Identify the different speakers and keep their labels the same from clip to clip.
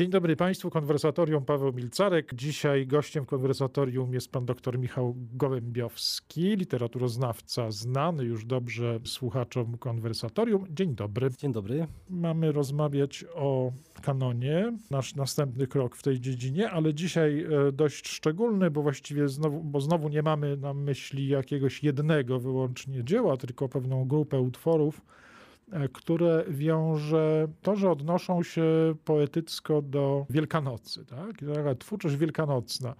Speaker 1: Dzień dobry Państwu, konwersatorium Paweł Milcarek. Dzisiaj gościem konwersatorium jest pan dr Michał Gołębiowski, literaturoznawca znany już dobrze słuchaczom konwersatorium. Dzień dobry.
Speaker 2: Dzień dobry.
Speaker 1: Mamy rozmawiać o kanonie, nasz następny krok w tej dziedzinie, ale dzisiaj e, dość szczególny, bo właściwie znowu, bo znowu nie mamy na myśli jakiegoś jednego wyłącznie dzieła, tylko pewną grupę utworów które wiąże to, że odnoszą się poetycko do Wielkanocy. Tak? Twórczość wielkanocna.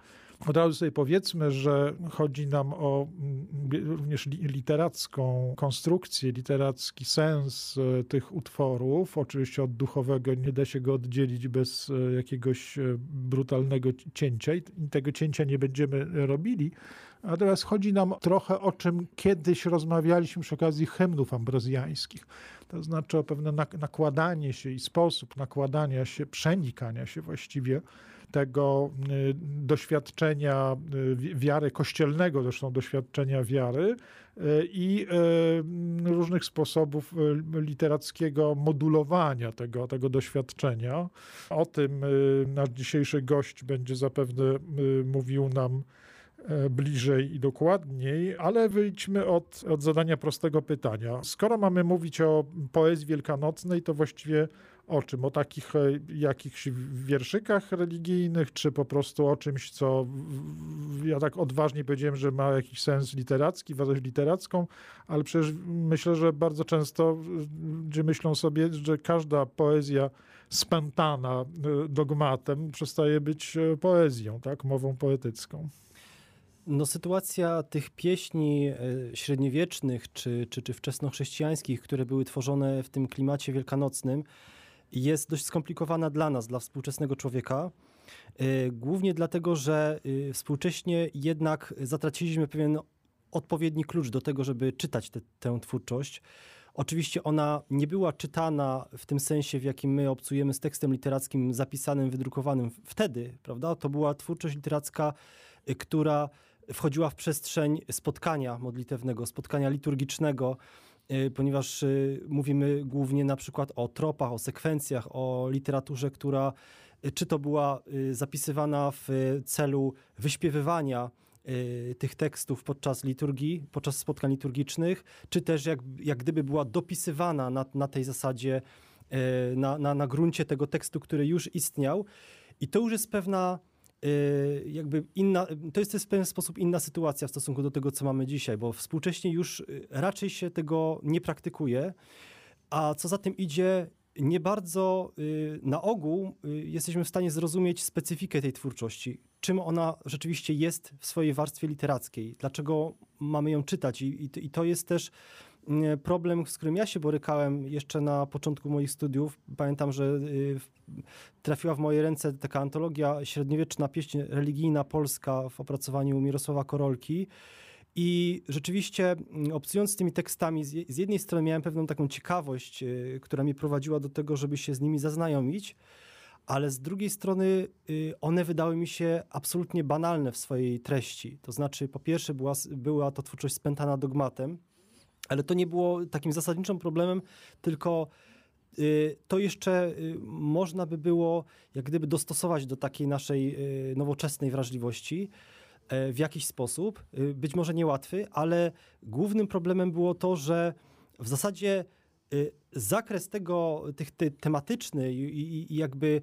Speaker 1: Od razu sobie powiedzmy, że chodzi nam o mm, również literacką konstrukcję, literacki sens e, tych utworów. Oczywiście od duchowego nie da się go oddzielić bez e, jakiegoś brutalnego cięcia i tego cięcia nie będziemy robili. Natomiast chodzi nam trochę o czym kiedyś rozmawialiśmy przy okazji hymnów ambrozjańskich. To znaczy o pewne nakładanie się i sposób nakładania się, przenikania się właściwie tego y, doświadczenia y, wiary kościelnego, zresztą doświadczenia wiary y, i różnych sposobów literackiego modulowania tego, tego doświadczenia. O tym nasz dzisiejszy gość będzie zapewne mówił nam bliżej i dokładniej, ale wyjdźmy od, od zadania prostego pytania. Skoro mamy mówić o poezji wielkanocnej, to właściwie o czym? O takich e, jakichś wierszykach religijnych, czy po prostu o czymś, co ja tak odważnie powiedziałem, że ma jakiś sens literacki, wartość literacką, ale przecież myślę, że bardzo często ludzie myślą sobie, że każda poezja spętana e, dogmatem przestaje być poezją, tak? mową poetycką.
Speaker 2: No, sytuacja tych pieśni e, średniowiecznych czy, czy, czy wczesnochrześcijańskich, które były tworzone w tym klimacie wielkanocnym, jest dość skomplikowana dla nas, dla współczesnego człowieka. E, głównie dlatego, że e, współcześnie jednak zatraciliśmy pewien odpowiedni klucz do tego, żeby czytać te, tę twórczość. Oczywiście ona nie była czytana w tym sensie, w jakim my obcujemy z tekstem literackim zapisanym, wydrukowanym wtedy, prawda? To była twórczość literacka, która wchodziła w przestrzeń spotkania modlitewnego, spotkania liturgicznego, y, ponieważ y, mówimy głównie na przykład o tropach, o sekwencjach, o literaturze, która y, czy to była zapisywana w celu wyśpiewywania tych tekstów podczas liturgii, podczas spotkań liturgicznych, czy też jak, jak gdyby była dopisywana na, na tej zasadzie, na, na, na gruncie tego tekstu, który już istniał. I to już jest pewna jakby inna, to jest w pewien sposób inna sytuacja w stosunku do tego, co mamy dzisiaj, bo współcześnie już y, raczej się tego nie praktykuje, a co za tym idzie, nie bardzo y, na ogół jesteśmy w stanie zrozumieć specyfikę tej twórczości, czym ona rzeczywiście jest w swojej warstwie literackiej, dlaczego mamy ją czytać i, i to jest też problem, z którym ja się borykałem jeszcze na początku moich studiów. Pamiętam, że y, trafiła w moje ręce taka antologia średniowieczna pieśń religijna polska w opracowaniu Mirosława Korolki. I rzeczywiście mm, obcując z tymi tekstami, z jednej strony miałem pewną taką ciekawość, y, która mnie prowadziła do tego, żeby się z nimi zaznajomić, ale z drugiej strony y, one wydały mi się absolutnie banalne w swojej treści. To znaczy, po pierwsze, była, była to twórczość spętana dogmatem, ale to nie było takim zasadniczym problemem, tylko y, to jeszcze y, można by było jak gdyby dostosować do takiej naszej y, nowoczesnej wrażliwości w jakiś sposób, być może niełatwy, ale głównym problemem było to, że w zasadzie zakres tego, tych te, tematyczny i, i, jakby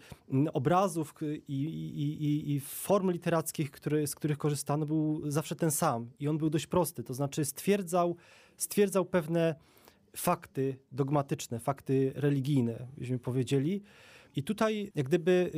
Speaker 2: obrazów i, i, i, form literackich, które, z których korzystano, był zawsze ten sam i on był dość prosty, to znaczy stwierdzał, stwierdzał pewne fakty dogmatyczne, fakty religijne, byśmy powiedzieli. I tutaj jak gdyby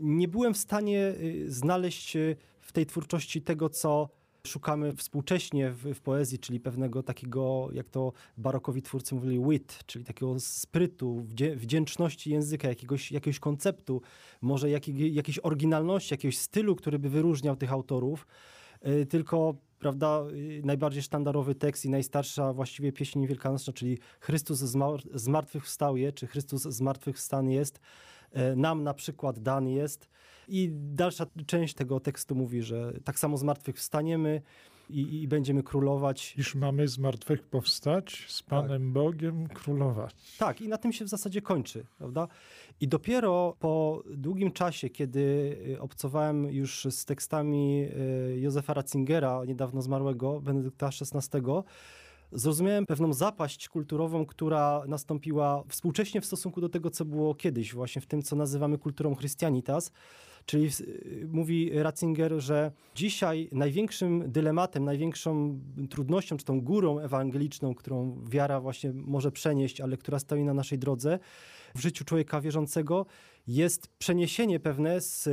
Speaker 2: nie byłem w stanie y, znaleźć y, w tej twórczości tego, co szukamy współcześnie w, w, poezji, czyli pewnego takiego, jak to barokowi twórcy mówili, wit, czyli takiego sprytu, wdzięczności języka, jakiegoś, jakiegoś konceptu, może jakiej, jakiejś oryginalności, jakiegoś stylu, który by wyróżniał tych autorów, yy, tylko prawda, y, najbardziej sztandarowy tekst i najstarsza właściwie pieśń wielkanocna, czyli Chrystus zmartwychwstał je, czy Chrystus zmartwychwstan jest, e, nam na przykład dan jest. I dalsza część tego tekstu mówi, że tak samo zmartwychwstaniemy i, i będziemy królować.
Speaker 1: Iż mamy z martwych powstać, z Panem tak. Bogiem królować.
Speaker 2: Tak, i na tym się w zasadzie kończy, prawda? I dopiero po długim czasie, kiedy obcowałem już z tekstami Józefa Ratzingera, niedawno zmarłego, Benedykta XVI, zrozumiałem pewną zapaść kulturową, która nastąpiła współcześnie w stosunku do tego, co było kiedyś, właśnie w tym, co nazywamy kulturą Christianitas. Czyli mówi Ratzinger, że dzisiaj największym dylematem, największą trudnością, czy tą górą ewangeliczną, którą wiara właśnie może przenieść, ale która stoi na naszej drodze w życiu człowieka wierzącego, jest przeniesienie pewne z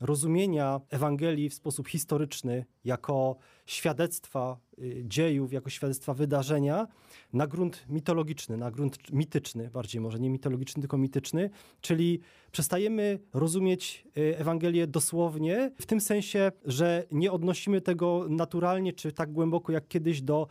Speaker 2: rozumienia Ewangelii w sposób historyczny, jako świadectwa y, dziejów, jako świadectwa wydarzenia, na grunt mitologiczny, na grunt mityczny, bardziej może nie mitologiczny, tylko mityczny, czyli przestajemy rozumieć y, Ewangelię dosłownie, w tym sensie, że nie odnosimy tego naturalnie czy tak głęboko jak kiedyś do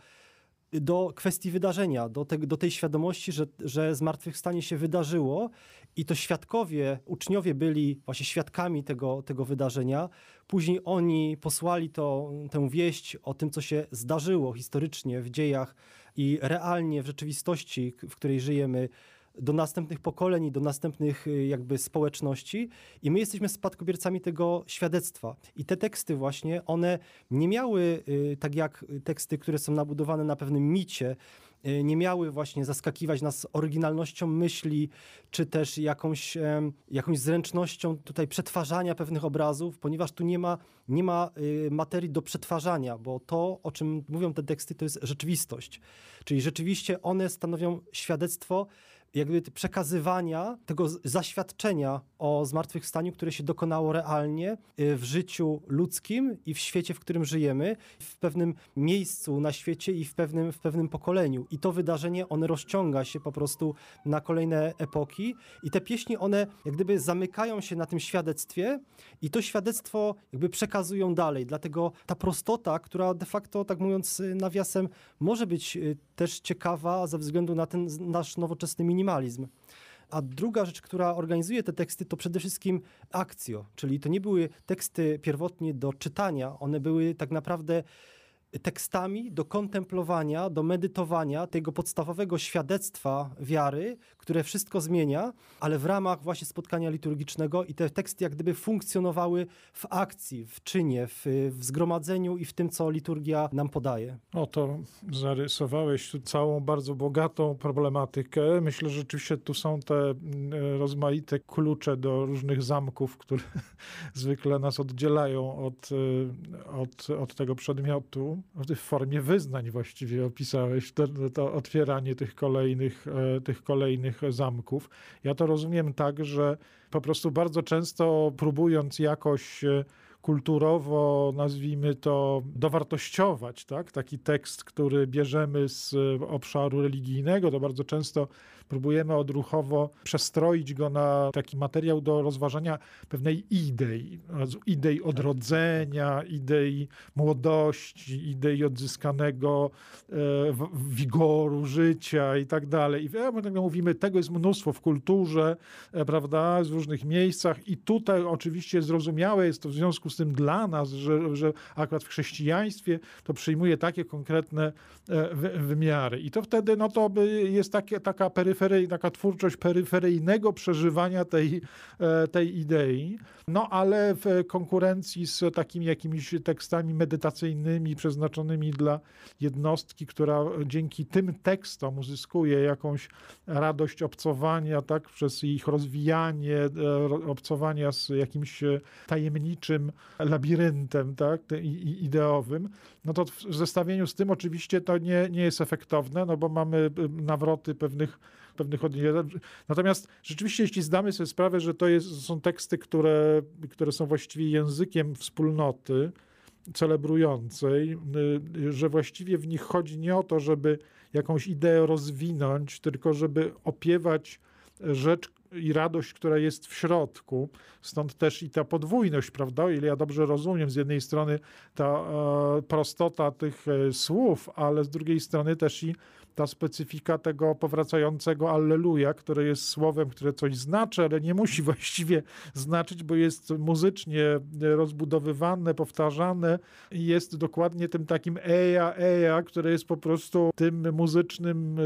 Speaker 2: do kwestii wydarzenia, do, te, do tej świadomości, że, że zmartwychwstanie się wydarzyło i to świadkowie, uczniowie byli właśnie świadkami tego, tego wydarzenia. Później oni posłali to, tę wieść o tym, co się zdarzyło historycznie w dziejach i realnie w rzeczywistości, w której żyjemy, do następnych pokoleń i do następnych y, jakby społeczności i my jesteśmy spadkobiercami tego świadectwa. I te teksty właśnie, one nie miały, y, tak jak teksty, które są nabudowane na pewnym micie, y, nie miały właśnie zaskakiwać nas oryginalnością myśli, czy też jakąś, jakąś zręcznością tutaj przetwarzania pewnych obrazów, ponieważ tu nie ma, nie ma materii do przetwarzania, bo to, o czym mówią te teksty, to jest rzeczywistość. Czyli rzeczywiście one stanowią świadectwo jakby przekazywania tego zaświadczenia o zmartwychwstaniu, które się dokonało realnie y, w życiu ludzkim i w świecie, w którym żyjemy, w pewnym miejscu na świecie i w pewnym, w pewnym pokoleniu. I to wydarzenie, one rozciąga się po prostu na kolejne epoki i te pieśni, one jak gdyby zamykają się na tym świadectwie i to świadectwo jakby przekazują dalej. Dlatego ta prostota, która de facto, tak mówiąc y, nawiasem, może być y, też ciekawa ze względu na ten nasz nowoczesny minimalizm. A druga rzecz, która organizuje te teksty, to przede wszystkim akcjo, czyli to nie były teksty pierwotnie do czytania, one były tak naprawdę tekstami do kontemplowania, do medytowania tego podstawowego świadectwa wiary, które wszystko zmienia, ale w ramach właśnie spotkania liturgicznego i te teksty jak gdyby funkcjonowały w akcji, w czynie, w, w zgromadzeniu i w tym, co liturgia nam podaje.
Speaker 1: Oto zarysowałeś tu całą bardzo bogatą problematykę. Myślę, że rzeczywiście tu są te mm, rozmaite klucze do różnych zamków, które zwykle nas oddzielają od, y, od, od tego przedmiotu w formie wyznań właściwie opisałeś to, to otwieranie tych kolejnych, e, tych kolejnych zamków. Ja to rozumiem tak, że po prostu bardzo często próbując jakoś e, kulturowo, nazwijmy to, dowartościować, tak? taki tekst, który bierzemy z obszaru religijnego, to bardzo często próbujemy odruchowo przestroić go na taki materiał do rozważania pewnej idei, idei odrodzenia, idei młodości, idei odzyskanego e, wigoru życia i tak dalej. I tak mówimy, tego jest mnóstwo w kulturze, e, prawda, w różnych miejscach i tutaj oczywiście zrozumiałe jest to w związku z tym dla nas, że, że akurat w chrześcijaństwie to przyjmuje takie konkretne e, wymiary. I to wtedy no to jest takie, taka peryfery, taka twórczość peryferyjnego przeżywania tej, e, tej idei. No ale w konkurencji z takimi jakimiś tekstami medytacyjnymi przeznaczonymi dla jednostki, która dzięki tym tekstom uzyskuje jakąś radość obcowania, tak, przez ich rozwijanie, e, obcowania z jakimś tajemniczym labiryntem tak, ideowym, no to w zestawieniu z tym oczywiście to nie, nie jest efektowne, no bo mamy nawroty pewnych pewnych odniesień. Natomiast rzeczywiście, jeśli zdamy sobie sprawę, że to jest, są teksty, które, które są właściwie językiem wspólnoty celebrującej, y, że właściwie w nich chodzi nie o to, żeby jakąś ideę rozwinąć, tylko żeby opiewać rzecz, i radość, która jest w środku. Stąd też i ta podwójność, prawda? O ile ja dobrze rozumiem, z jednej strony ta e, prostota tych e, słów, ale z drugiej strony też i ta specyfika tego powracającego Alleluja, które jest słowem, które coś znaczy, ale nie musi właściwie znaczyć, bo jest muzycznie rozbudowywane, powtarzane i jest dokładnie tym takim eja, eja, które jest po prostu tym muzycznym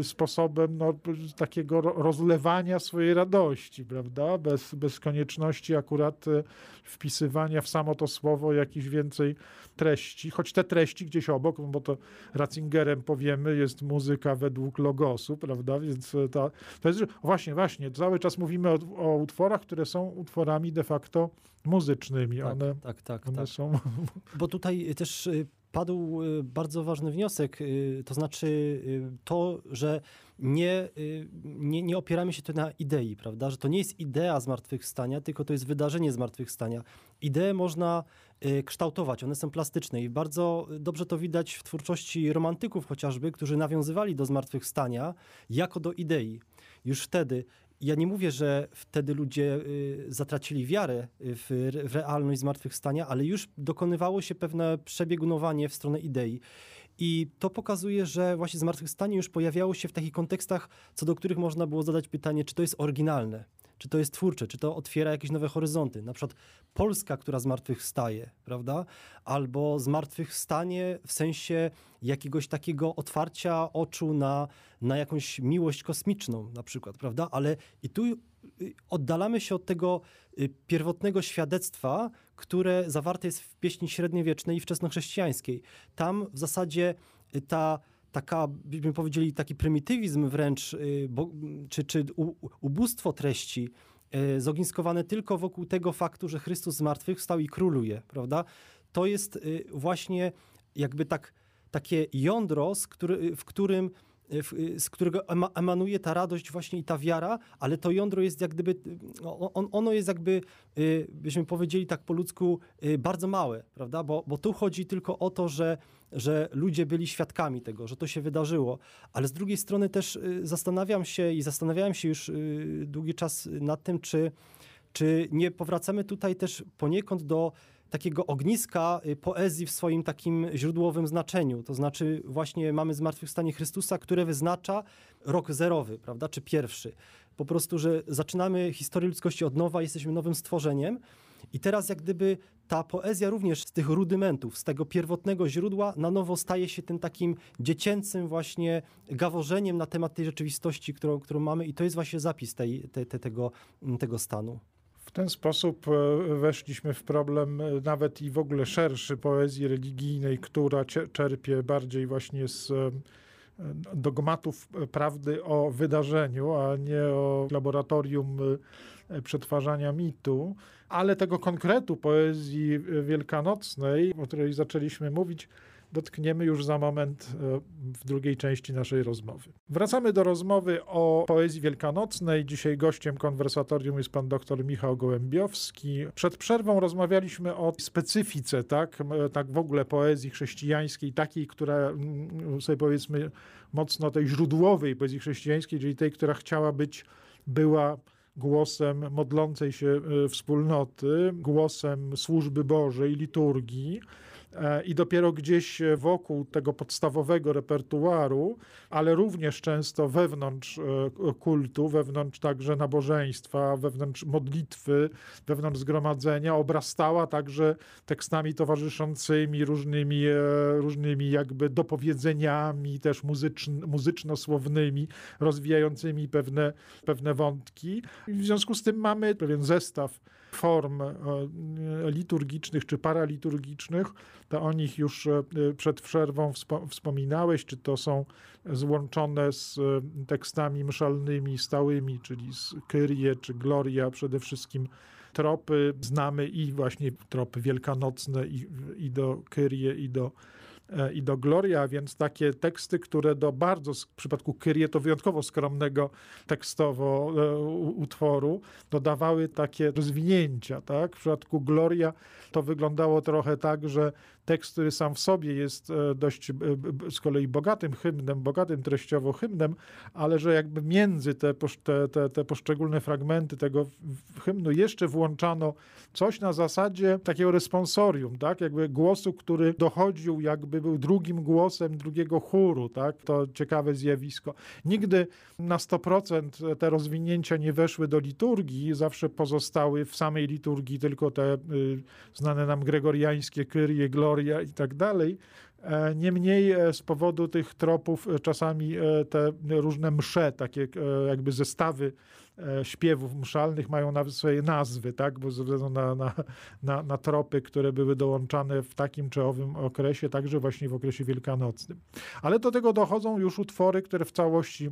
Speaker 1: y, sposobem no, takiego rozlewania swojej radości, prawda? Bez, bez konieczności akurat y, wpisywania w samo to słowo jakichś więcej treści, choć te treści gdzieś obok, bo to Ratzingerem powiemy, jest muzyka według logosu, prawda? Więc e, ta, to jest właśnie, właśnie, cały czas mówimy o, o utworach, które są utworami de facto muzycznymi.
Speaker 2: Tak,
Speaker 1: one,
Speaker 2: tak, tak.
Speaker 1: one
Speaker 2: tak.
Speaker 1: są...
Speaker 2: Bo tutaj też y, padł y, bardzo ważny wniosek, y, to znaczy to, że nie, nie, nie opieramy się tu na idei, prawda? Że to nie jest idea zmartwychwstania, tylko to jest wydarzenie zmartwychwstania. Ideę można kształtować, one są plastyczne i bardzo dobrze to widać w twórczości romantyków chociażby, którzy nawiązywali do zmartwychwstania jako do idei. Już wtedy ja nie mówię, że wtedy ludzie y, zatracili wiarę w, w realność zmartwychwstania, ale już dokonywało się pewne przebiegunowanie w stronę idei. I to pokazuje, że właśnie zmartwychwstanie już pojawiało się w takich kontekstach, co do których można było zadać pytanie, czy to jest oryginalne czy to jest twórcze, czy to otwiera jakieś nowe horyzonty. Na przykład Polska, która zmartwychwstaje, prawda? Albo zmartwychwstanie w sensie jakiegoś takiego otwarcia oczu na, na jakąś miłość kosmiczną na przykład, prawda? Ale i tu y, oddalamy się od tego y, pierwotnego świadectwa, które zawarte jest w pieśni średniowiecznej i wczesnochrześcijańskiej. Tam w zasadzie y, ta taka, byśmy powiedzieli, taki prymitywizm wręcz, y, bo, czy, czy ubóstwo treści y, zogniskowane tylko wokół tego faktu, że Chrystus zmartwychwstał i króluje, prawda? To jest y, właśnie jakby tak, takie jądro, który, w którym z którego emanuje ta radość właśnie i ta wiara, ale to jądro jest jak gdyby, on, ono jest jakby, byśmy powiedzieli tak po ludzku, bardzo małe, prawda? Bo, bo tu chodzi tylko o to, że że ludzie byli świadkami tego, że to się wydarzyło, ale z drugiej strony też y, zastanawiam się i zastanawiałem się już y, długi czas nad tym, czy, czy nie powracamy tutaj też poniekąd do takiego ogniska y, poezji w swoim takim źródłowym znaczeniu. To znaczy właśnie mamy zmartwychwstanie Chrystusa, które wyznacza rok zerowy, prawda, czy pierwszy. Po prostu, że zaczynamy historię ludzkości od nowa, jesteśmy nowym stworzeniem, i teraz jak gdyby ta poezja również z tych rudymentów, z tego pierwotnego źródła na nowo staje się tym takim dziecięcym właśnie gaworzeniem na temat tej rzeczywistości, którą, którą mamy i to jest właśnie zapis tej, te, te, tego, tego stanu.
Speaker 1: W ten sposób e, weszliśmy w problem e, nawet i w ogóle szerszy poezji religijnej, która czerpie bardziej właśnie z e, dogmatów prawdy o wydarzeniu, a nie o laboratorium przetwarzania mitu, ale tego konkretu poezji wielkanocnej, o której zaczęliśmy mówić, dotkniemy już za moment e, w drugiej części naszej rozmowy. Wracamy do rozmowy o poezji wielkanocnej. Dzisiaj gościem konwersatorium jest pan dr Michał Gołębiowski. Przed przerwą rozmawialiśmy o specyfice, tak, tak w ogóle poezji chrześcijańskiej, takiej, która sobie powiedzmy mocno tej źródłowej poezji chrześcijańskiej, czyli tej, która chciała być, była głosem modlącej się e, wspólnoty, głosem służby Bożej, liturgii. E, i dopiero gdzieś wokół tego podstawowego repertuaru, ale również często wewnątrz e, kultu, wewnątrz także nabożeństwa, wewnątrz modlitwy, wewnątrz zgromadzenia obrastała także tekstami towarzyszącymi, różnymi, e, różnymi jakby dopowiedzeniami, też muzyczno-słownymi, rozwijającymi pewne, pewne wątki. W związku z tym mamy pewien zestaw form e, liturgicznych czy paraliturgicznych, to o nich już e, przed przerwą wspominałeś, czy to są złączone z e, tekstami mszalnymi stałymi, czyli z Kyrie czy Gloria przede wszystkim tropy. Znamy i właśnie tropy wielkanocne i, i do Kyrie i do E, i do Gloria, więc takie teksty, które do bardzo, w przypadku Kyrie to wyjątkowo skromnego tekstowo e, utworu, dodawały takie rozwinięcia. Tak? W przypadku Gloria to wyglądało trochę tak, że tekst, który sam w sobie jest e, dość z kolei bogatym hymnem, bogatym treściowo hymnem, ale że jakby między te, te, te poszczególne fragmenty tego hymnu jeszcze włączano coś na zasadzie takiego responsorium, tak? Jakby głosu, który dochodził, jakby był drugim głosem drugiego chóru, tak? To ciekawe zjawisko. Nigdy na 100% te rozwinięcia nie weszły do liturgii, zawsze pozostały w samej liturgii tylko te y, znane nam gregoriańskie Kyrie, Gloria i tak dalej. E, niemniej e, z powodu tych tropów e, czasami te różne msze, takie jakby zestawy śpiewów mszalnych mają nawet swoje nazwy, tak? bo ze względu na, na, na, na tropy, które były dołączane w takim czy owym okresie, także właśnie w okresie wielkanocnym. Ale do tego dochodzą już utwory, które w całości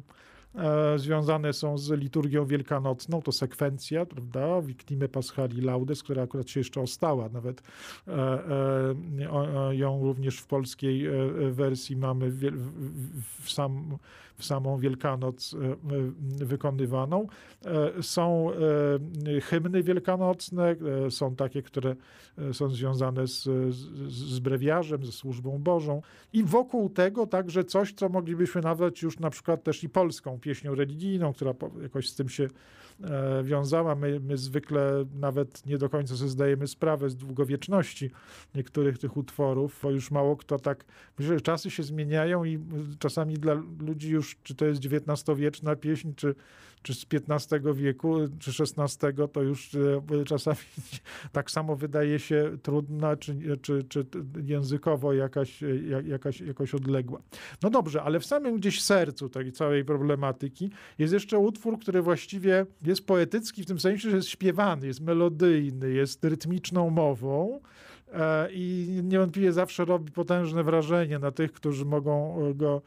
Speaker 1: e, związane są z liturgią wielkanocną, to sekwencja, prawda, Victime Paschali Laudes, która akurat się jeszcze ostała, nawet e, e, ją również w polskiej e, wersji mamy w, w, w, sam, w samą Wielkanoc e, e, wykonywaną. Są hymny wielkanocne, są takie, które są związane z, z, brewiarzem, ze służbą Bożą i wokół tego także coś, co moglibyśmy nazwać już na przykład też i polską pieśnią religijną, która jakoś z tym się e, wiązała. My, my zwykle nawet nie do końca sobie zdajemy sprawę z długowieczności niektórych tych utworów, bo już mało kto tak, myślę, że czasy się zmieniają i czasami dla ludzi już, czy to jest XIX-wieczna pieśń, czy, czy z XV wieku, czy XVI, to już e, czasami tak samo wydaje się trudna, czy, czy, czy językowo jakaś, jakaś, jakoś odległa. No dobrze, ale w samym gdzieś sercu tej całej problematyki jest jeszcze utwór, który właściwie jest poetycki w tym sensie, że jest śpiewany, jest melodyjny, jest rytmiczną mową e, i niewątpliwie zawsze robi potężne wrażenie na tych, którzy mogą go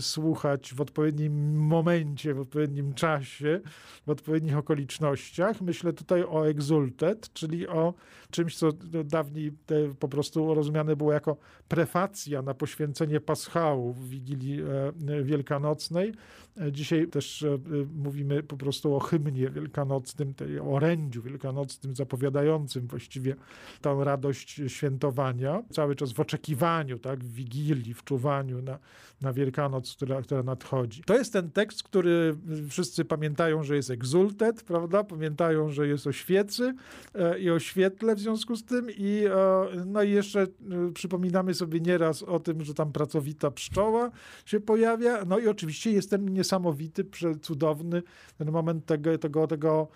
Speaker 1: słuchać w odpowiednim momencie, w odpowiednim czasie, w odpowiednich okolicznościach. Myślę tutaj o exultet, czyli o czymś, co dawniej po prostu rozumiane było jako prefacja na poświęcenie paschału w Wigilii e, Wielkanocnej. E, dzisiaj też e, mówimy po prostu o hymnie wielkanocnym, tej orędziu wielkanocnym, zapowiadającym właściwie tą radość świętowania. Cały czas w oczekiwaniu, tak, w Wigilii, w czuwaniu na, na Wielkanoc, która, która nadchodzi. To jest ten tekst, który wszyscy pamiętają, że jest egzultet, prawda? Pamiętają, że jest o świecy i o świetle w związku z tym i no i jeszcze przypominamy sobie nieraz o tym, że tam pracowita pszczoła się pojawia. No i oczywiście jest ten niesamowity, cudowny ten moment tego, tego, tego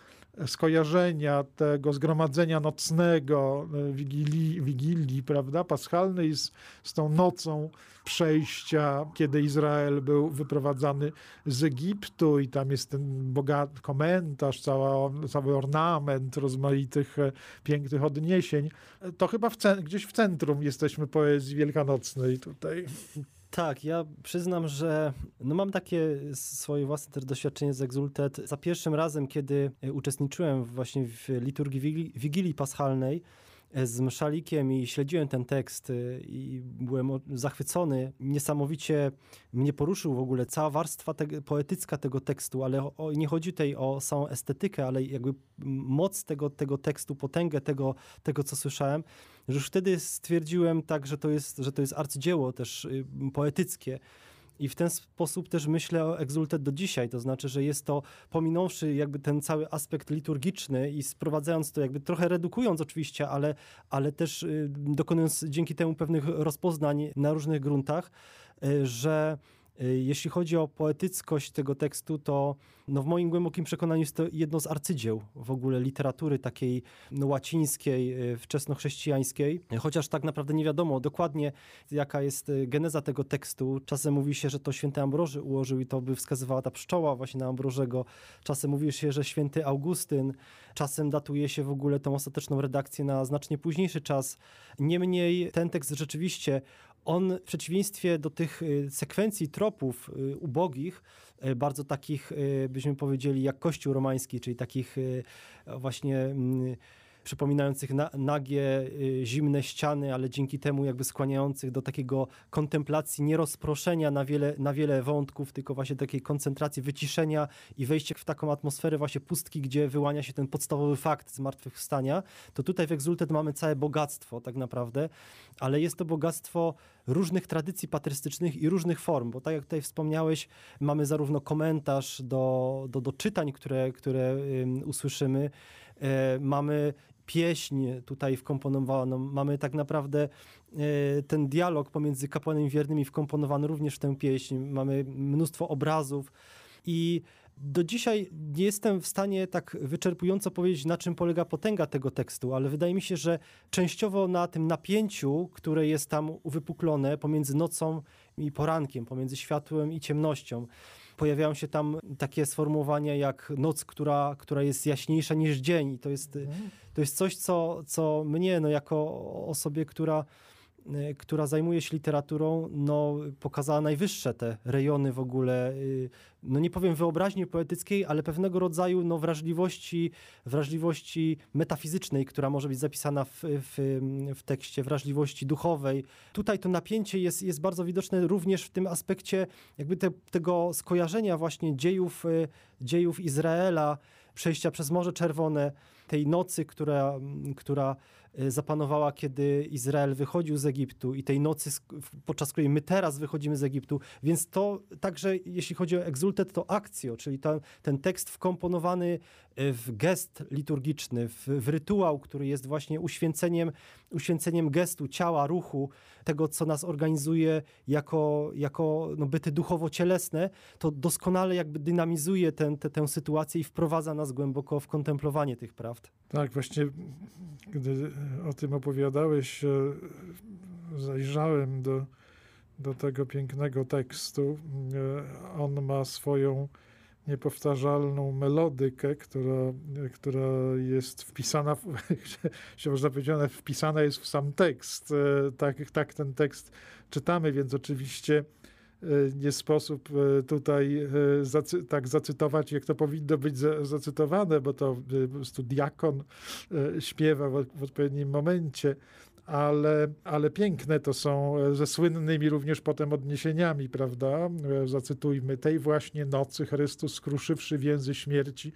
Speaker 1: skojarzenia, tego zgromadzenia nocnego, e, wigilii, wigilii prawda, paschalnej z, z tą nocą przejścia, kiedy Izrael był wyprowadzany z Egiptu i tam jest ten bogaty komentarz, cała, cały ornament rozmaitych e, pięknych odniesień. To chyba w, gdzieś w centrum jesteśmy poezji wielkanocnej tutaj.
Speaker 2: Tak, ja przyznam, że no mam takie swoje własne też doświadczenie z Exultet. Za pierwszym razem, kiedy uczestniczyłem właśnie w liturgii Wigilii Paschalnej, z mszalikiem i śledziłem ten tekst y, i byłem zachwycony. Niesamowicie mnie poruszył w ogóle cała warstwa te, poetycka tego tekstu, ale o, nie chodzi tutaj o samą estetykę, ale jakby moc tego, tego tekstu, potęgę tego, tego, co słyszałem, że już wtedy stwierdziłem tak, że to jest, że to jest arcydzieło też y, poetyckie. I w ten sposób też myślę o Exultet do dzisiaj, to znaczy, że jest to, pominąwszy jakby ten cały aspekt liturgiczny i sprowadzając to, jakby trochę redukując oczywiście, ale, ale też y, dokonując dzięki temu pewnych rozpoznań na różnych gruntach, y, że jeśli chodzi o poetyckość tego tekstu, to no w moim głębokim przekonaniu jest to jedno z arcydzieł w ogóle literatury takiej no, łacińskiej, y, wczesnochrześcijańskiej, chociaż tak naprawdę nie wiadomo dokładnie jaka jest y, geneza tego tekstu. Czasem mówi się, że to święty Ambroży ułożył i to by wskazywała ta pszczoła właśnie na Ambrożego. Czasem mówi się, że święty Augustyn. Czasem datuje się w ogóle tą ostateczną redakcję na znacznie późniejszy czas. Niemniej ten tekst rzeczywiście on w przeciwieństwie do tych y, sekwencji tropów y, ubogich, y, bardzo takich, byśmy powiedzieli, jak Kościół romański, czyli takich właśnie mm, przypominających na, nagie, y, zimne ściany, ale dzięki temu jakby skłaniających do takiego kontemplacji, nie rozproszenia na wiele, na wiele wątków, tylko właśnie takiej koncentracji, wyciszenia i wejście w taką atmosferę właśnie pustki, gdzie wyłania się ten podstawowy fakt zmartwychwstania, to tutaj w Exultet mamy całe bogactwo tak naprawdę, ale jest to bogactwo różnych tradycji patrystycznych i różnych form, bo tak jak tutaj wspomniałeś, mamy zarówno komentarz do, do, do czytań, które, które usłyszymy, e, mamy pieśń tutaj wkomponowaną, mamy tak naprawdę e, ten dialog pomiędzy kapłanem i wkomponowany również w tę pieśń, mamy mnóstwo obrazów. I do dzisiaj nie jestem w stanie tak wyczerpująco powiedzieć, na czym polega potęga tego tekstu, ale wydaje mi się, że częściowo na tym napięciu, które jest tam uwypuklone pomiędzy nocą i porankiem, pomiędzy światłem i ciemnością. Pojawiają się tam takie sformułowania jak noc, która, która jest jaśniejsza niż dzień. I to jest, mhm. to jest coś, co, co mnie, no, jako osobie, która która zajmuje się literaturą, no, pokazała najwyższe te rejony w ogóle, y, no nie powiem wyobraźni poetyckiej, ale pewnego rodzaju no, wrażliwości, wrażliwości metafizycznej, która może być zapisana w, w, w tekście, wrażliwości duchowej. Tutaj to napięcie jest, jest bardzo widoczne również w tym aspekcie jakby te, tego skojarzenia właśnie dziejów, y, dziejów Izraela, przejścia przez Morze Czerwone, tej nocy, która, która Y, zapanowała, kiedy Izrael wychodził z Egiptu i tej nocy, podczas której my teraz wychodzimy z Egiptu. Więc to także, jeśli chodzi o egzultet, to akcjo, czyli ten tekst wkomponowany y, w gest liturgiczny, w, w rytuał, który jest właśnie uświęceniem, uświęceniem gestu, ciała, ruchu, tego, co nas organizuje jako, jako no, byty duchowo-cielesne, to doskonale jakby dynamizuje ten, te, tę sytuację i wprowadza nas głęboko w kontemplowanie tych prawd.
Speaker 1: Tak, właśnie gdy o tym opowiadałeś, zajrzałem do, do tego pięknego tekstu. E, on ma swoją niepowtarzalną melodykę, która, która jest wpisana, w, się można powiedzieć, wpisana jest w sam tekst. E, tak, tak ten tekst czytamy, więc oczywiście nie sposób tutaj zacy tak zacytować, jak to powinno być zacytowane, bo to po prostu diakon śpiewa w, w odpowiednim momencie ale, ale piękne to są e, ze słynnymi również potem odniesieniami, prawda? E, zacytujmy, tej właśnie nocy Chrystus skruszywszy więzy śmierci,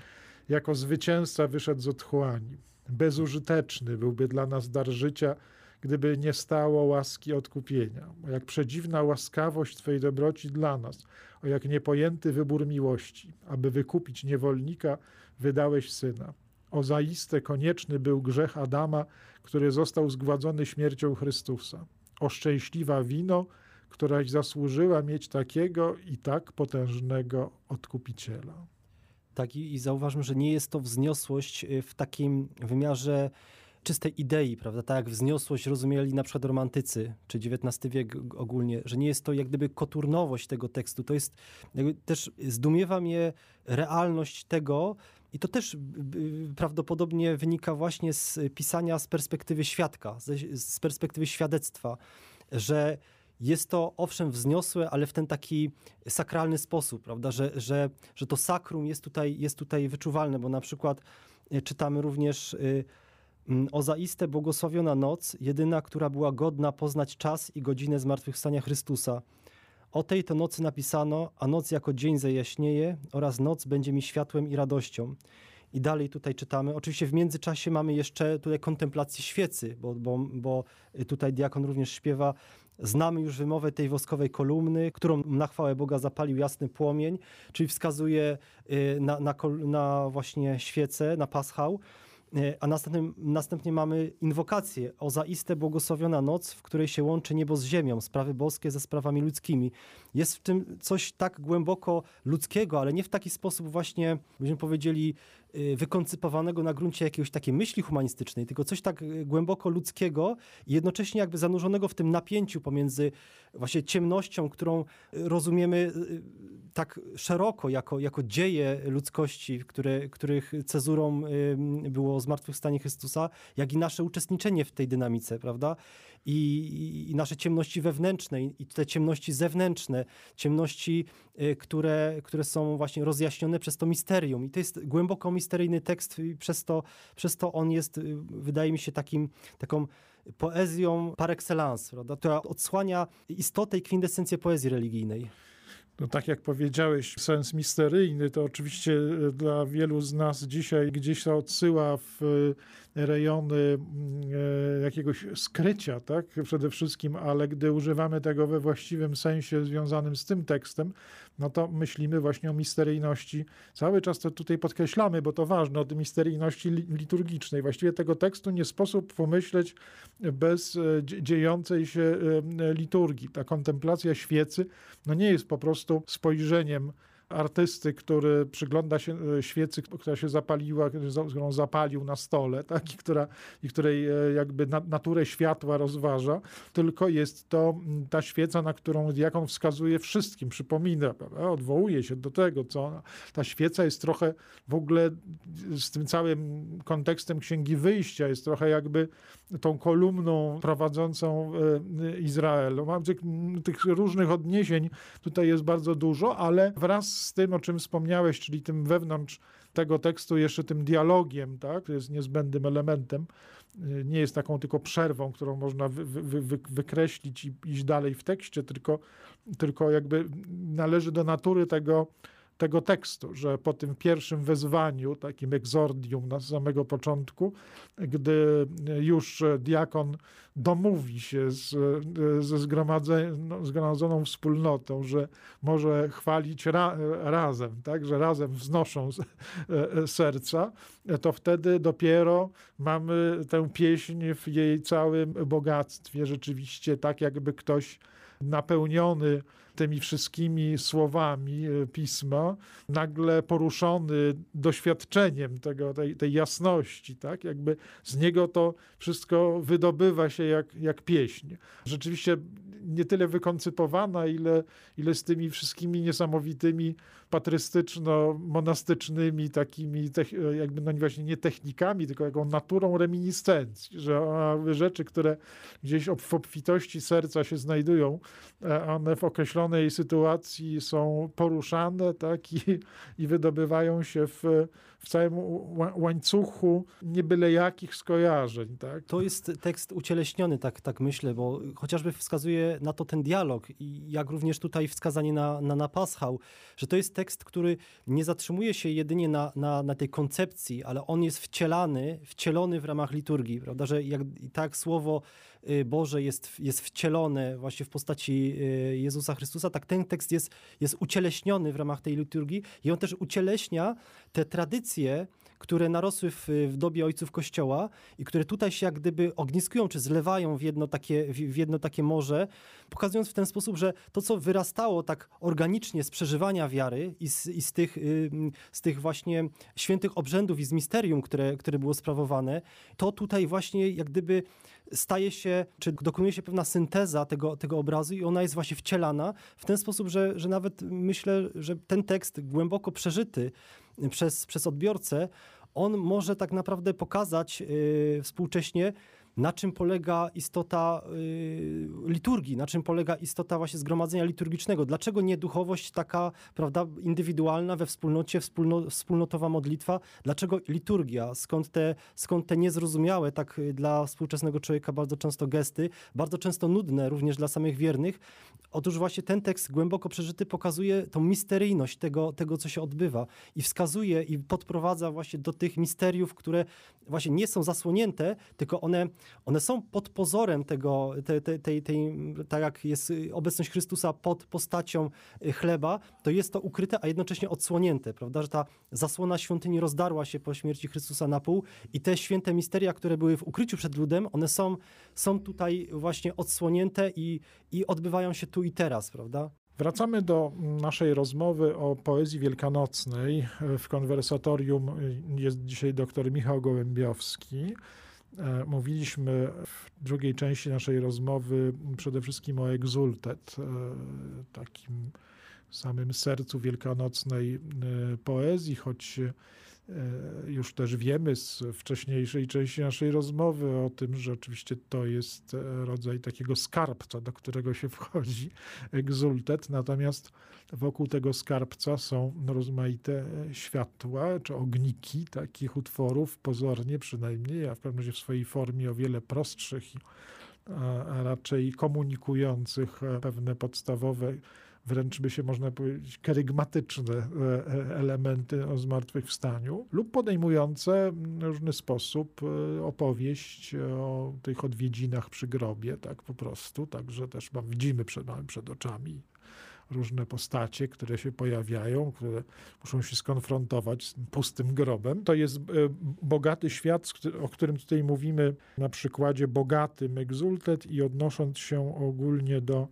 Speaker 1: jako zwycięzca wyszedł z otchłani. Bezużyteczny byłby dla nas dar życia, gdyby nie stało łaski odkupienia. O jak przedziwna łaskawość Twojej dobroci dla nas, o jak niepojęty wybór miłości, aby wykupić niewolnika, wydałeś Syna. O zaiste konieczny był grzech Adama, który został zgładzony śmiercią Chrystusa. O szczęśliwa wino, któraś zasłużyła mieć takiego i tak potężnego odkupiciela.
Speaker 2: Tak, i, i zauważmy, że nie jest to wzniosłość y, w takim wymiarze czystej idei, prawda? Tak jak wzniosłość rozumieli na przykład romantycy, czy XIX wiek ogólnie, że nie jest to jak gdyby koturnowość tego tekstu. To jest, też zdumiewa mnie realność tego, i to też prawdopodobnie wynika właśnie z pisania z perspektywy świadka, z perspektywy świadectwa, że jest to owszem wzniosłe, ale w ten taki sakralny sposób, prawda, że, że, że to sakrum jest tutaj, jest tutaj wyczuwalne, bo na przykład e, czytamy również y, o zaiste błogosławiona noc, jedyna, która była godna poznać czas i godzinę zmartwychwstania Chrystusa. O tej to nocy napisano, a noc jako dzień zajaśnieje oraz noc będzie mi światłem i radością. I dalej tutaj czytamy. Oczywiście w międzyczasie mamy jeszcze tutaj kontemplację świecy, bo, bo, bo tutaj diakon również śpiewa. Znamy już wymowę tej woskowej kolumny, którą na chwałę Boga zapalił jasny płomień, czyli wskazuje y, na, na, na właśnie świecę, na paschał. E, a następnie, mamy inwokację o zaiste błogosławiona noc, w której się łączy niebo z ziemią, sprawy boskie ze sprawami ludzkimi. Jest w tym coś tak głęboko ludzkiego, ale nie w taki sposób właśnie, byśmy powiedzieli, wykoncypowanego na gruncie jakiejś takiej myśli humanistycznej, tylko coś tak y, głęboko ludzkiego i jednocześnie jakby zanurzonego w tym napięciu pomiędzy właśnie ciemnością, którą rozumiemy y, tak szeroko jako, jako dzieje ludzkości, które, których cezurą było zmartwychwstanie Chrystusa, jak i nasze uczestniczenie w tej dynamice, prawda? I, i nasze ciemności wewnętrzne i te ciemności zewnętrzne, ciemności, które, które są właśnie rozjaśnione przez to misterium. I to jest głęboko misteryjny tekst i przez to, przez to on jest, y, wydaje mi się, takim, taką poezją par excellence, prawda? która odsłania istotę i kwintesencję poezji religijnej.
Speaker 1: No tak jak powiedziałeś, sens misteryjny to oczywiście e, dla wielu z nas dzisiaj gdzieś odsyła w e, rejony mm, e, jakiegoś skrycia, tak? Przede wszystkim, ale gdy używamy tego we właściwym sensie związanym z tym tekstem, no to myślimy właśnie o misteryjności. Cały czas to tutaj podkreślamy, bo to ważne, o misteryjności liturgicznej. Właściwie tego tekstu nie sposób pomyśleć bez dziejącej się liturgii. Ta kontemplacja świecy no nie jest po prostu spojrzeniem artysty, który przygląda się e, świecy, która się zapaliła, którą zapalił na stole, tak? I, która, i której e, jakby naturę światła rozważa, tylko jest to ta świeca, na którą diakon wskazuje wszystkim, przypomina, prawda? odwołuje się do tego, co ona, ta świeca jest trochę w ogóle z tym całym kontekstem Księgi Wyjścia, jest trochę jakby tą kolumną prowadzącą e, Izrael. Mam tych, tych różnych odniesień tutaj jest bardzo dużo, ale wraz z tym, o czym wspomniałeś, czyli tym wewnątrz tego tekstu, jeszcze tym dialogiem, tak, to jest niezbędnym elementem, nie jest taką tylko przerwą, którą można wy, wy, wy, wykreślić i iść dalej w tekście, tylko, tylko jakby należy do natury tego, tego tekstu, że po tym pierwszym wezwaniu, takim egzordium na samego początku, gdy już diakon domówi się z, ze zgromadzoną wspólnotą, że może chwalić ra, razem, tak, że razem wznoszą serca, to wtedy dopiero mamy tę pieśń w jej całym bogactwie, rzeczywiście tak jakby ktoś napełniony tymi wszystkimi słowami e, pisma, nagle poruszony doświadczeniem tego, tej, tej jasności, tak? Jakby z niego to wszystko wydobywa się jak, jak pieśń. Rzeczywiście nie tyle wykoncypowana, ile, ile z tymi wszystkimi niesamowitymi patrystyczno-monastycznymi takimi, jakby no właśnie nie technikami, tylko jaką naturą reminiscencji, że rzeczy, które gdzieś w obfitości serca się znajdują, e, one w określonej sytuacji są poruszane tak, i, i wydobywają się w, w całym łańcuchu nie byle jakich skojarzeń. Tak?
Speaker 2: To jest tekst ucieleśniony, tak, tak myślę, bo chociażby wskazuje na to ten dialog i jak również tutaj wskazanie na, na, na Paschał, że to jest tekst, który nie zatrzymuje się jedynie na, na, na tej koncepcji, ale on jest wcielany, wcielony w ramach liturgii, prawda, że jak tak słowo Boże jest, jest wcielone właśnie w postaci y, Jezusa Chrystusa, tak ten tekst jest, jest ucieleśniony w ramach tej liturgii i on też ucieleśnia te tradycje, które narosły w, w dobie ojców Kościoła i które tutaj się jak gdyby ogniskują, czy zlewają w jedno takie, w jedno takie morze, pokazując w ten sposób, że to, co wyrastało tak organicznie z przeżywania wiary i z, i z, tych, z tych właśnie świętych obrzędów i z misterium, które, które było sprawowane, to tutaj właśnie jak gdyby staje się, czy dokonuje się pewna synteza tego, tego obrazu i ona jest właśnie wcielana w ten sposób, że, że nawet myślę, że ten tekst głęboko przeżyty przez, przez odbiorcę, on może tak naprawdę pokazać yy, współcześnie, na czym polega istota y, liturgii, na czym polega istota właśnie zgromadzenia liturgicznego. Dlaczego nie duchowość taka, prawda, indywidualna we wspólnocie, wspólno, wspólnotowa modlitwa? Dlaczego liturgia? Skąd te, skąd te niezrozumiałe tak y, dla współczesnego człowieka bardzo często gesty, bardzo często nudne również dla samych wiernych? Otóż właśnie ten tekst głęboko przeżyty pokazuje tą misteryjność tego, tego co się odbywa i wskazuje i podprowadza właśnie do tych misteriów, które właśnie nie są zasłonięte, tylko one one są pod pozorem tego, tej, tej, tej, tej, tak jak jest obecność Chrystusa pod postacią y, chleba, to jest to ukryte, a jednocześnie odsłonięte, prawda, że ta zasłona świątyni rozdarła się po śmierci Chrystusa na pół i te święte misteria, które były w ukryciu przed ludem, one są, są tutaj właśnie odsłonięte i, i odbywają się tu i teraz, prawda?
Speaker 1: Wracamy do naszej rozmowy o poezji wielkanocnej. W konwersatorium jest dzisiaj dr Michał Gołębiowski. E, mówiliśmy w drugiej części naszej rozmowy przede wszystkim o egzultet, e, takim samym sercu wielkanocnej e, poezji, choć już też wiemy z wcześniejszej części naszej rozmowy o tym, że oczywiście to jest e, rodzaj takiego skarbca, do którego się wchodzi, egzultet, natomiast wokół tego skarbca są rozmaite światła czy ogniki takich utworów, pozornie przynajmniej, a w pewnym razie w swojej formie o wiele prostszych, a raczej komunikujących pewne podstawowe wręcz by się można powiedzieć, kerygmatyczne e, e, elementy o zmartwychwstaniu, lub podejmujące w różny sposób e, opowieść o tych odwiedzinach przy grobie, tak po prostu. Także też widzimy przed, mamy przed oczami różne postacie, które się pojawiają, które muszą się skonfrontować z pustym grobem. To jest bogaty świat, o którym tutaj mówimy na przykładzie bogatym Exultet i odnosząc się ogólnie do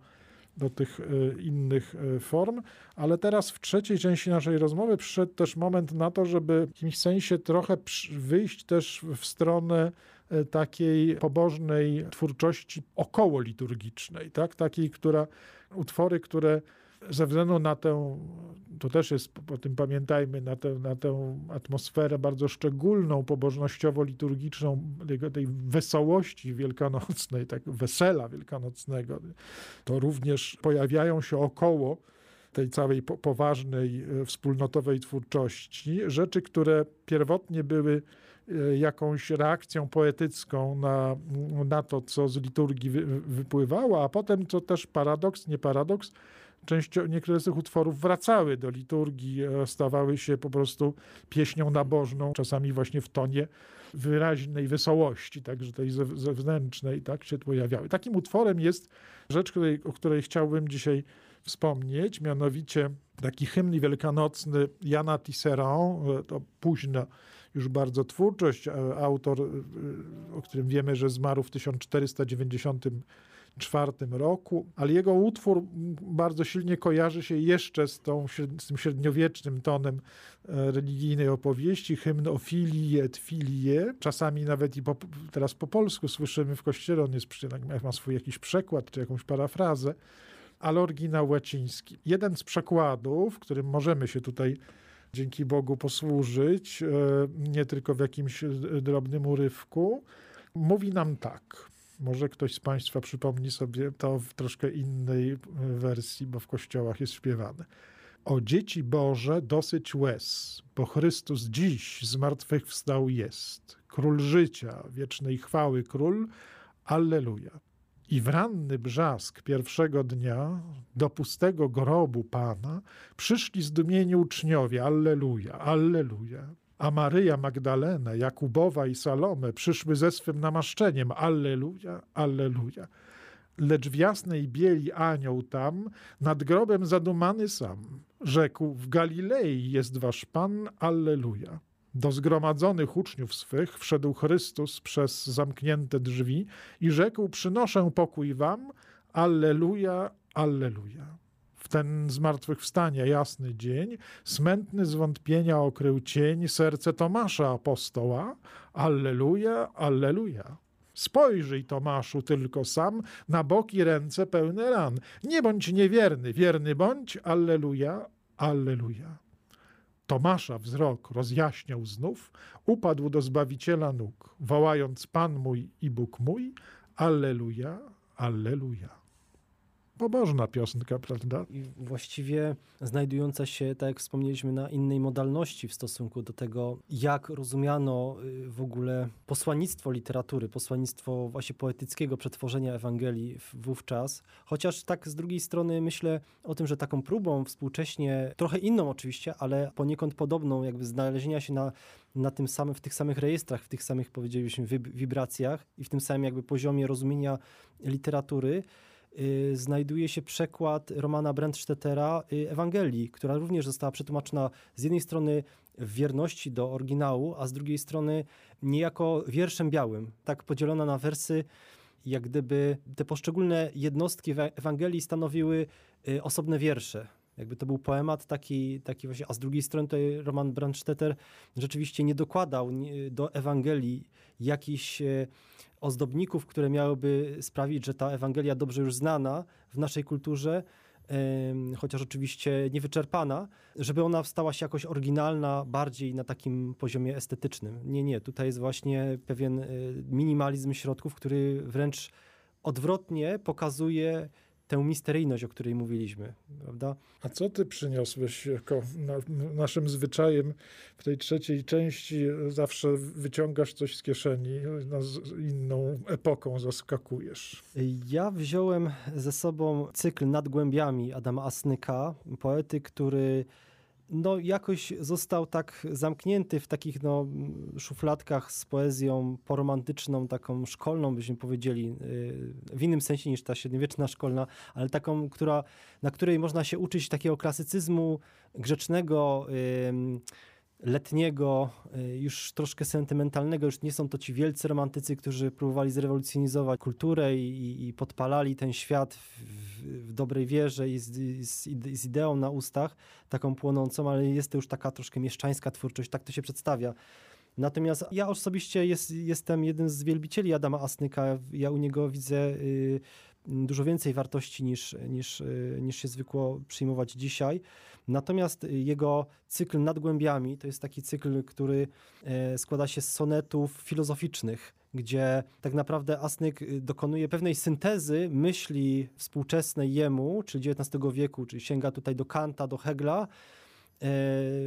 Speaker 1: do tych e, innych e, form, ale teraz w trzeciej części naszej rozmowy przyszedł też moment na to, żeby w jakimś sensie trochę wyjść też w stronę e, takiej pobożnej twórczości około liturgicznej, tak? takiej, która utwory, które ze względu na tę, to też jest, po tym pamiętajmy, na tę, na tę atmosferę bardzo szczególną, pobożnościowo-liturgiczną, tej, tej wesołości wielkanocnej, tak wesela wielkanocnego, to również pojawiają się około tej całej po, poważnej e, wspólnotowej twórczości, rzeczy, które pierwotnie były e, jakąś reakcją poetycką na, na to, co z liturgii wy, wypływało, a potem, co też paradoks, nie paradoks, częścią, niektóre z tych utworów wracały do liturgii, e, stawały się po prostu pieśnią nabożną, czasami właśnie w tonie wyraźnej wesołości, także tej zewnętrznej, tak się pojawiały. Takim utworem jest rzecz, której, o której chciałbym dzisiaj wspomnieć, mianowicie taki hymn wielkanocny Jana Tisserand, e, to późna już bardzo twórczość, e, autor, o którym wiemy, że zmarł w 1490 czwartym roku, ale jego utwór bardzo silnie kojarzy się jeszcze z, tą, z tym średniowiecznym tonem e, religijnej opowieści, hymn o filii et filie. Czasami nawet i po, teraz po polsku słyszymy w kościele, on jest, ma swój jakiś przekład czy jakąś parafrazę, ale oryginał łaciński. Jeden z przekładów, którym możemy się tutaj dzięki Bogu posłużyć, e, nie tylko w jakimś e, drobnym urywku, mówi nam tak. Może ktoś z Państwa przypomni sobie to w troszkę innej wersji, bo w kościołach jest śpiewane. O dzieci Boże dosyć łez, bo Chrystus dziś zmartwychwstał jest. Król życia, wiecznej chwały król, Alleluja. I w ranny brzask pierwszego dnia do pustego grobu Pana przyszli zdumieni uczniowie, Alleluja, Alleluja. A Maryja Magdalena, Jakubowa i Salome przyszły ze swym namaszczeniem. Alleluja, alleluja. Lecz w jasnej bieli anioł tam, nad grobem zadumany sam, rzekł, w Galilei jest wasz Pan, alleluja. Do zgromadzonych uczniów swych wszedł Chrystus przez zamknięte drzwi i rzekł, przynoszę pokój wam, alleluja, alleluja w ten zmartwychwstania jasny dzień, smętny zwątpienia okrył cień serce Tomasza apostoła. Alleluja, alleluja. Spojrzyj, Tomaszu, tylko sam na boki ręce pełne ran. Nie bądź niewierny, wierny bądź, alleluja, alleluja. Tomasza wzrok rozjaśniał znów, upadł do Zbawiciela nóg, wołając Pan mój i Bóg mój, alleluja, alleluja pobożna piosenka, prawda?
Speaker 2: I właściwie znajdująca się, tak jak wspomnieliśmy, na innej modalności w stosunku do tego, jak rozumiano y, w ogóle posłannictwo literatury, posłannictwo właśnie poetyckiego przetworzenia Ewangelii wówczas. Chociaż tak z drugiej strony myślę o tym, że taką próbą współcześnie, trochę inną oczywiście, ale poniekąd podobną, jakby znalezienia się na na tym samym, w tych samych rejestrach, w tych samych, powiedzielibyśmy, wibracjach i w tym samym jakby poziomie rozumienia literatury, znajduje się przekład Romana Brandstettera y, Ewangelii, która również została przetłumaczona z jednej strony w wierności do oryginału, a z drugiej strony niejako wierszem białym, tak podzielona na wersy, jak gdyby te poszczególne jednostki Ewangelii stanowiły y, osobne wiersze. Jakby to był poemat taki, taki właśnie, a z drugiej strony tutaj Roman Brandstetter rzeczywiście nie dokładał do Ewangelii jakichś ozdobników, które miałyby sprawić, że ta Ewangelia dobrze już znana w naszej kulturze chociaż oczywiście niewyczerpana, żeby ona stała się jakoś oryginalna, bardziej na takim poziomie estetycznym. Nie, nie, tutaj jest właśnie pewien e, minimalizm środków, który wręcz odwrotnie pokazuje tę misteryjność, o której mówiliśmy, prawda?
Speaker 1: A co ty przyniosłeś jako na, naszym zwyczajem w tej trzeciej części? Zawsze wyciągasz coś z kieszeni, nas inną epoką zaskakujesz.
Speaker 2: Ja wziąłem ze sobą cykl Nad głębiami Adama Asnyka, poety, który no, jakoś został tak zamknięty w takich no, szufladkach z poezją poromantyczną, taką szkolną, byśmy powiedzieli, yy, w innym sensie niż ta średniowieczna szkolna, ale taką, która, na której można się uczyć takiego klasycyzmu grzecznego, yy, letniego, y, już troszkę sentymentalnego. Już nie są to ci wielcy romantycy, którzy próbowali zrewolucjonizować kulturę i, i podpalali ten świat w, w dobrej wierze i z, z, z, ideą na ustach, taką płonącą, ale jest to już taka troszkę mieszczańska twórczość, tak to się przedstawia. Natomiast ja osobiście jest, jestem jednym z wielbicieli Adama Asnyka. Ja u niego widzę y, dużo więcej wartości niż, niż, y, niż się zwykło przyjmować dzisiaj. Natomiast jego cykl nad głębiami to jest taki cykl, który e, składa się z sonetów filozoficznych, gdzie tak naprawdę Asnyk y, dokonuje pewnej syntezy myśli współczesnej jemu, czyli XIX wieku, czyli sięga tutaj do Kanta, do Hegla, e,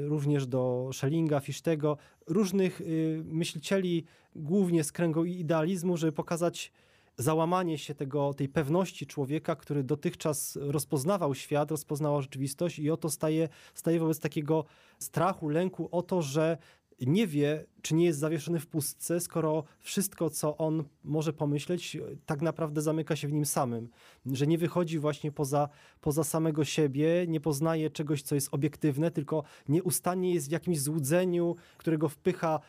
Speaker 2: również do Schellinga, Fichtego, różnych y, myślicieli, głównie z kręgu idealizmu, żeby pokazać załamanie się tego, tej pewności człowieka, który dotychczas rozpoznawał świat, rozpoznawał rzeczywistość i oto staje, staje wobec takiego strachu, lęku o to, że nie wie, czy nie jest zawieszony w pustce, skoro wszystko, co on może pomyśleć, tak naprawdę zamyka się w nim samym. Że nie wychodzi właśnie poza, poza samego siebie, nie poznaje czegoś, co jest obiektywne, tylko nieustannie jest w jakimś złudzeniu, którego wpycha,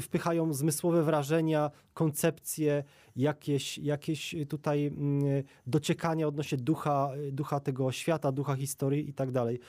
Speaker 2: wpychają zmysłowe wrażenia, koncepcje, jakieś, jakieś tutaj mm, dociekania odnośnie ducha, ducha tego świata, ducha historii i tak dalej.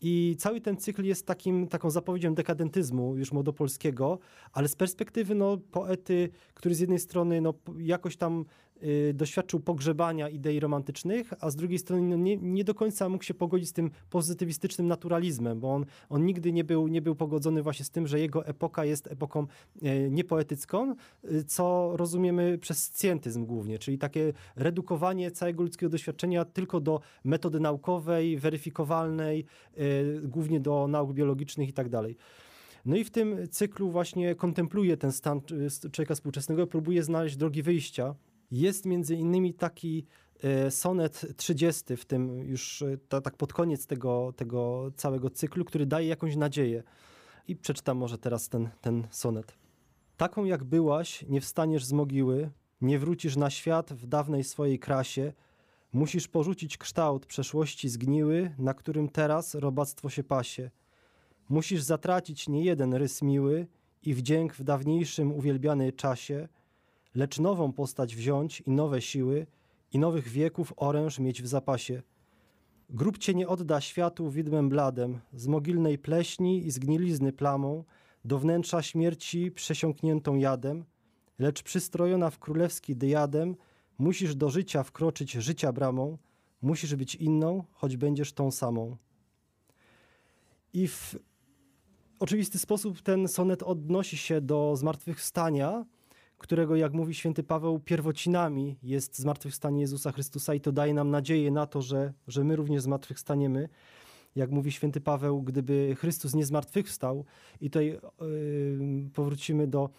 Speaker 2: I cały ten cykl jest takim, taką zapowiedzią dekadentyzmu już młodopolskiego, ale z perspektywy no, poety, który z jednej strony no, jakoś tam Y, doświadczył pogrzebania idei romantycznych, a z drugiej strony no nie, nie, do końca mógł się pogodzić z tym pozytywistycznym naturalizmem, bo on, on nigdy nie był, nie był pogodzony właśnie z tym, że jego epoka jest epoką e, niepoetycką, y, co rozumiemy przez scjentyzm głównie, czyli takie redukowanie całego ludzkiego doświadczenia tylko do metody naukowej, weryfikowalnej, e, głównie do nauk biologicznych i tak dalej. No i w tym cyklu właśnie kontempluje ten stan y, człowieka współczesnego, próbuje znaleźć drogi wyjścia, jest między innymi taki e, sonet 30 w tym już e, tak pod koniec tego, tego całego cyklu, który daje jakąś nadzieję. I przeczytam może teraz ten, ten sonet. Taką jak byłaś, nie wstaniesz z mogiły, nie wrócisz na świat w dawnej swojej krasie, musisz porzucić kształt przeszłości zgniły, na którym teraz robactwo się pasie. Musisz zatracić niejeden rys miły i wdzięk w dawniejszym uwielbianej czasie – lecz nową postać wziąć i nowe siły i nowych wieków oręż mieć w zapasie. Grób cię nie odda światu widmem bladem, z mogilnej pleśni i zgnilizny plamą, do wnętrza śmierci przesiąkniętą jadem, lecz przystrojona w królewski dyadem, musisz do życia wkroczyć życia bramą, musisz być inną, choć będziesz tą samą. I w oczywisty sposób ten sonet odnosi się do zmartwychwstania, którego, jak mówi święty Paweł, pierwocinami jest zmartwychwstanie Jezusa Chrystusa i to daje nam nadzieję na to, że, że my również zmartwychwstaniemy. Jak mówi święty Paweł, gdyby Chrystus nie zmartwychwstał, i tutaj yy, powrócimy do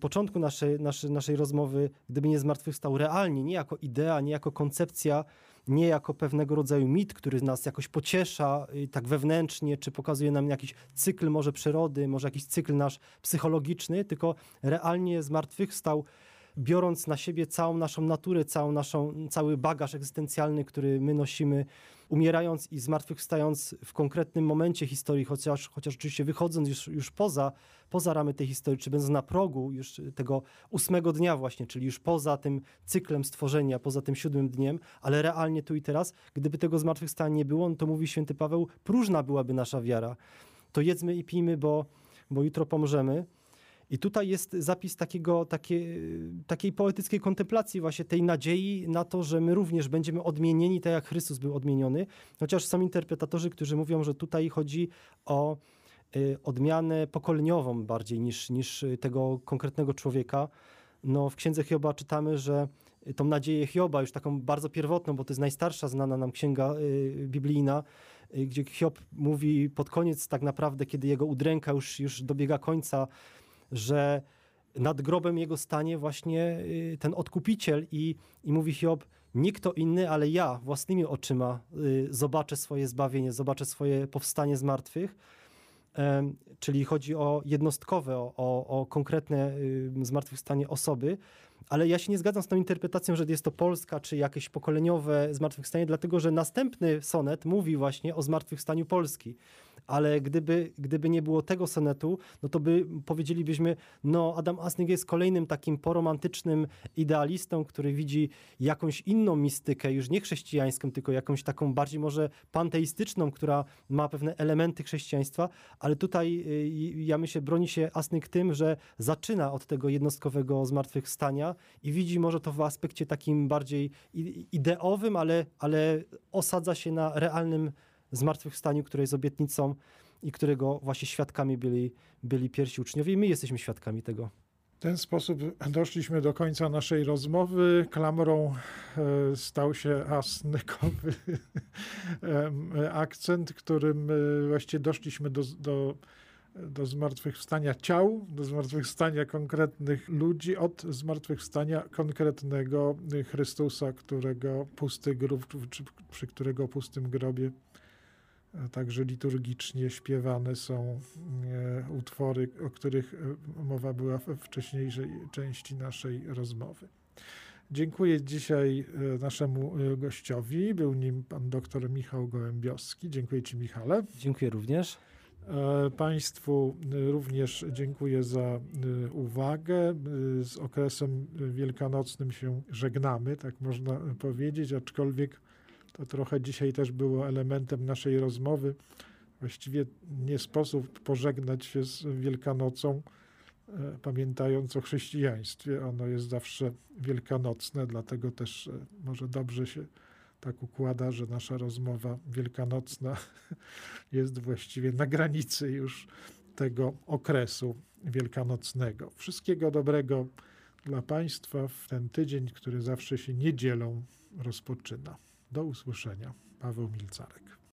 Speaker 2: początku naszej, naszej, naszej rozmowy, gdyby nie zmartwychwstał realnie, nie jako idea, nie jako koncepcja, nie jako pewnego rodzaju mit, który nas jakoś pociesza tak wewnętrznie, czy pokazuje nam jakiś cykl może przyrody, może jakiś cykl nasz psychologiczny, tylko realnie zmartwychwstał biorąc na siebie całą naszą naturę, całą naszą, cały bagaż egzystencjalny, który my nosimy, umierając i zmartwychwstając w konkretnym momencie historii, chociaż, chociaż oczywiście wychodząc już, już poza, poza ramy tej historii, czy będąc na progu już tego ósmego dnia właśnie, czyli już poza tym cyklem stworzenia, poza tym siódmym dniem, ale realnie tu i teraz, gdyby tego zmartwychwstania nie było, no to mówi święty Paweł, próżna byłaby nasza wiara. To jedzmy i pijmy, bo, bo jutro pomrzemy. I tutaj jest zapis takiego, takie, takiej poetyckiej kontemplacji właśnie tej nadziei na to, że my również będziemy odmienieni tak jak Chrystus był odmieniony. Chociaż są interpretatorzy, którzy mówią, że tutaj chodzi o y, odmianę pokoleniową bardziej niż, niż tego konkretnego człowieka. No, w księdze Hioba czytamy, że tą nadzieję Hioba, już taką bardzo pierwotną, bo to jest najstarsza znana nam księga y, biblijna, y, gdzie Hiob mówi pod koniec tak naprawdę, kiedy jego udręka już, już dobiega końca, że nad grobem jego stanie właśnie y, ten odkupiciel i, i mówi Hiob, nie kto inny, ale ja własnymi oczyma y, zobaczę swoje zbawienie, zobaczę swoje powstanie z martwych. Czyli chodzi o jednostkowe, o, o, o konkretne y, zmartwychwstanie osoby, ale ja się nie zgadzam z tą interpretacją, że jest to Polska czy jakieś pokoleniowe zmartwychwstanie, dlatego że następny sonet mówi właśnie o zmartwychwstaniu Polski. Ale gdyby, gdyby nie było tego sonetu, no to by powiedzielibyśmy, no Adam Asnyk jest kolejnym takim poromantycznym idealistą, który widzi jakąś inną mistykę, już nie chrześcijańską, tylko jakąś taką bardziej może panteistyczną, która ma pewne elementy chrześcijaństwa, ale tutaj y, ja myślę, broni się Asnyk tym, że zaczyna od tego jednostkowego zmartwychwstania i widzi może to w aspekcie takim bardziej ideowym, ale, ale osadza się na realnym zmartwychwstaniu, które jest obietnicą i którego właśnie świadkami byli, byli pierwsi uczniowie i my jesteśmy świadkami tego.
Speaker 1: W ten sposób doszliśmy do końca naszej rozmowy. Klamrą e, stał się asnykowy akcent, którym e, właściwie doszliśmy do, do, do zmartwychwstania ciał, do zmartwychwstania konkretnych ludzi, od zmartwychwstania konkretnego Chrystusa, którego pusty grób, czy przy którego pustym grobie także liturgicznie śpiewane są e, utwory, o których e, mowa była we wcześniejszej części naszej rozmowy. Dziękuję dzisiaj e, naszemu gościowi. Był nim pan dr Michał Gołębiowski. Dziękuję ci, Michale.
Speaker 2: Dziękuję również.
Speaker 1: Państwu również dziękuję za uwagę. Z okresem wielkanocnym się żegnamy, tak można powiedzieć, aczkolwiek to trochę dzisiaj też było elementem naszej rozmowy. Właściwie nie sposób pożegnać się z Wielkanocą, e, pamiętając o chrześcijaństwie. Ono jest zawsze wielkanocne, dlatego też e, może dobrze się tak układa, że nasza rozmowa wielkanocna jest właściwie na granicy już tego okresu wielkanocnego. Wszystkiego dobrego dla Państwa w ten tydzień, który zawsze się niedzielą rozpoczyna. Do usłyszenia. Paweł Milcarek.